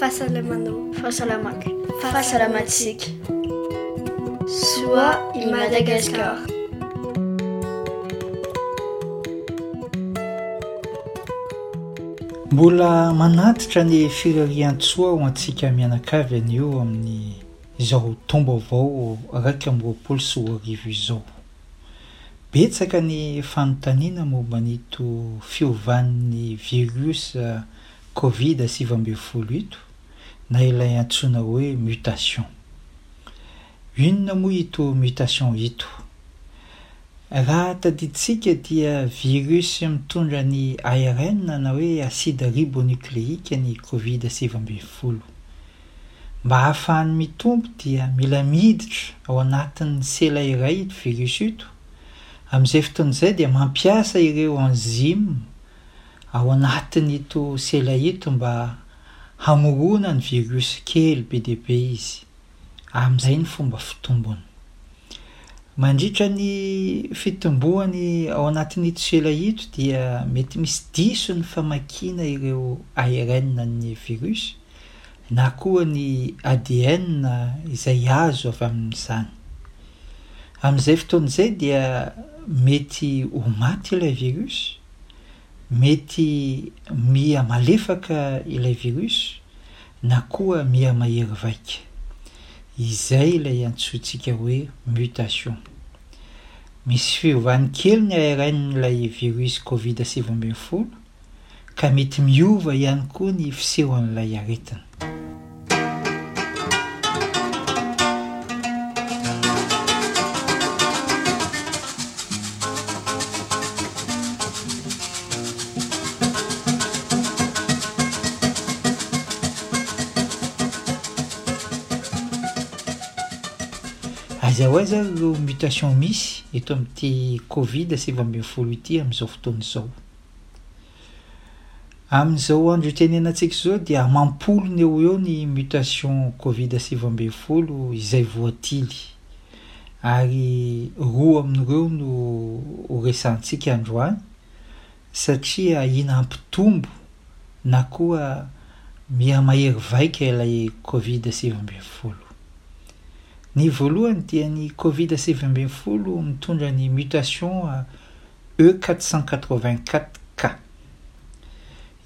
Fahasalamanao. Fahasalamako. Fahasalamantsika. Soa i Madagascar. Mbola manatitra ny firarian-tsoa ho antsika mianakavy anio amin'ny izao taom-baovao iraika amby roapolo sy roa arivo izao. Betsaka ny fanontaniana momba an'ito fiovan'ny virus covid sivy ambin'ny folo ito na ilay antsoina hoe mutation. Inona moa ito mutation ito? Raha tadidintsika dia virus mitondra ny ARN na hoe acide ribonucléique ny covid sivy ambin'ny folo. Mba hahafahany mitombo dia mila miditra ao anatin'ny sela iray ito virus ito. Amin'izay fotoana izay dia mampiasa ireo enzymes ao anatin'ito sela ito mba hamorona ny virus kely be dia be izy. Amin'izay ny fomba fitombony. Mandritra ny fitomboany ao anatin'ito sela ito dia mety misy diso ny famakiana ireo ARN-n'ny virus. na koa ny ADN izay azo avy amin'izany. Amin'izay fotoana izay dia mety ho maty ilay virus, mety miha malefaka ilay virus na koa miha mahery vaika. Izay ilay antsointsika hoe mutation. Misy fiovany kely ny ARN-n'ilay virus Covid sivy ambin'ny folo ka mety miova ihany koa ny fisehoan'ilay aretina. Aiza ho aiza ary ireo mutation misy eto amin'ity Covid sivy ambin'ny folo ity amin'izao fotoana izao? Amin'izao andro itenenantsika izao dia amam-polony eo ho eo ny mutation Covid sivy ambin'ny folo izay voatily. Ary roa amin'ireo no horesahantsika androany satria ahiana hampitombo na koa miha-mahery vaika ilay Covid sivy ambin'ny folo. Ny voalohany dia ny Covid sivy ambin'ny folo mitondra ny mutation E quatre cent quatre-vingt-quatre K.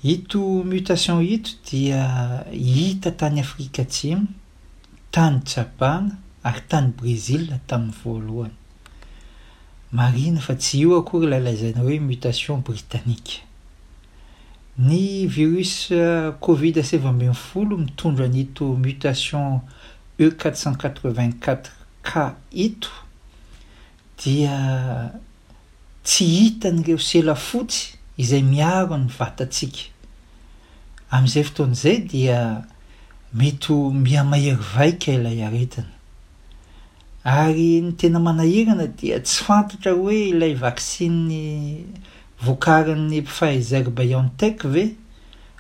Ito mutation ito dia hita tany Afrika Atsimo, tany Japana ary tany Brezila tamin'ny voalohany. Marihina fa tsy io akory ilay lazaina hoe mutation britanika. Ny virus covid sivy ambin'ny folo mitondra an'ito mutation E quatre cent quatre-vingt-quatre K ito dia tsy hitan'ireo sela fotsy izay miaro ny vatantsika. Amin'izay fotoana izay dia mety ho mihamahery vaika ilay aretina. Ary ny tena manahirana dia tsy fantatra hoe ilay vaksiny vokarin'ny Pfizer-BioNTech ve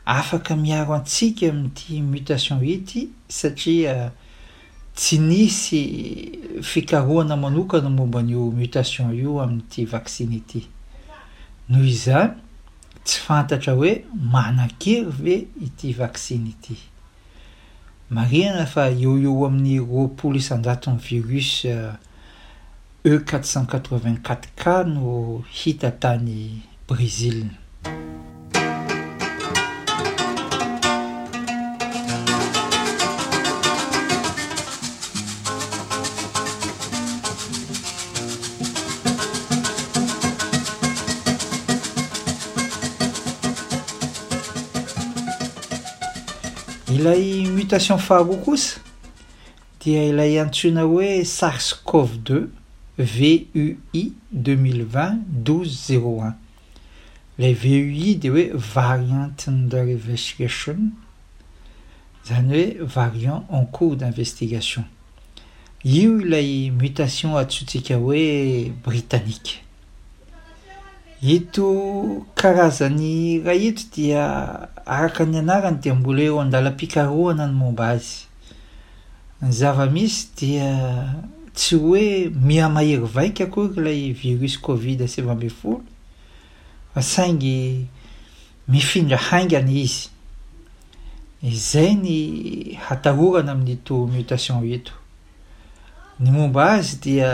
afaka miaro antsika amin'ity mutation ity satria Tsy nisy fikarohana manokana momba an'io mutation io amin'ity vaksiny ity. Noho izany, tsy fantatra hoe manan-kery ve ity vaksiny ity. Marihana fa eo ho eo amin'ny roapolo isan-jaton'ny virus. E quatre cent quatre-vingt-quatre K no hita tany Brezila. Ilay mutation faharoa kosa, dia ilay antsoina hoe SARS-CoV-deux, VUI, deux mille vingt, douze zéro un. Ilay VUI dia hoe Variant Under Investigation, izany hoe Variant en cours d'investigation. Io ilay mutation antsointsika hoe Britannica. Ito karazany iray ito dia araka ny anarany dia mbola eo an-dalam-pikarohana ny momba azy. Ny zava-misy dia tsy hoe miha-mahery vaika akory ilay virus Covid sivy ambin'ny folo fa saingy mifindra haingana izy. Izay ny hatahorana amin'ito mutation ito. Ny momba azy dia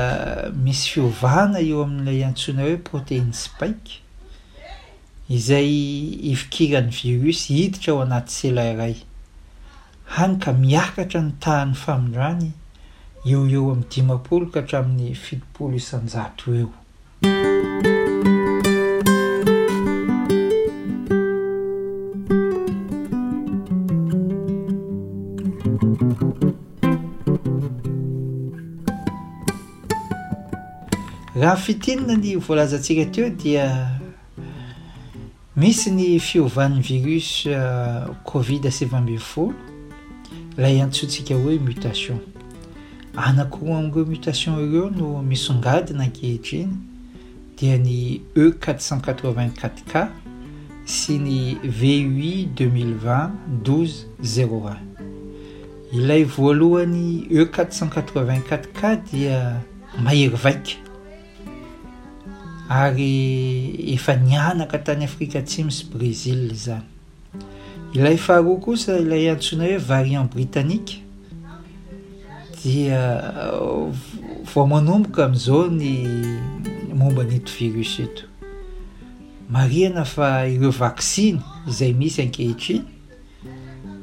misy fiovana eo amin'ilay antsoina hoe protéine spike izay ifikiran'ny virus hiditra ao anaty sela iray. hany ka miakatra ny tahan'ny famindrany eo ho eo amin'ny dimampolo ka hatramin'ny fitopolo isan-jato eo. Raha fintinina ny voalazantsika teo dia Misy ny fiovan'ny virus covid sivy ambin'ny folo, ilay antsointsika hoe mutation. Anakiroa amin'ireo mutation ireo no misongadina ankehitriny, dia ny E quatre cent quatre-vingt-quatre K sy ny VUI deux mille vingt douze zéro un. Ilay voalohany E quatre cent quatre-vingt-quatre K dia mahery vaika. ary efa nianaka tany Afrika Atsimo sy Brezila izany. Ilay faharoa kosa ilay antsoina hoe variant britannique dia uh, vao manomboka amin'izao ny momba an'ito virus ito. Marihana fa ireo vaksiny izay misy ankehitriny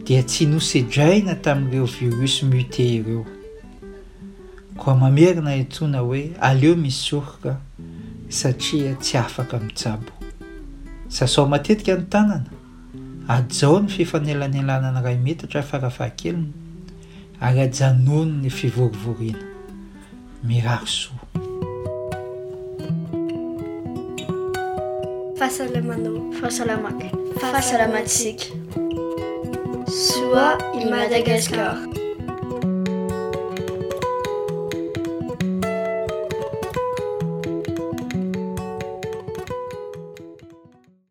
dia tsy nosedraina tamin'ireo virus muté ireo. Koa mamerina intsona hoe aleo misoroka satria tsy afaka mitsabo. Sasao matetika ny tanana, ajao ny fifanelanelanana iray metatra farafahakeliny ary ajanony ny fivorivoriana. Mirary soa. Fahasalamanao. Fahasalamako. Fahasalamantsika. Soa i Madagascar.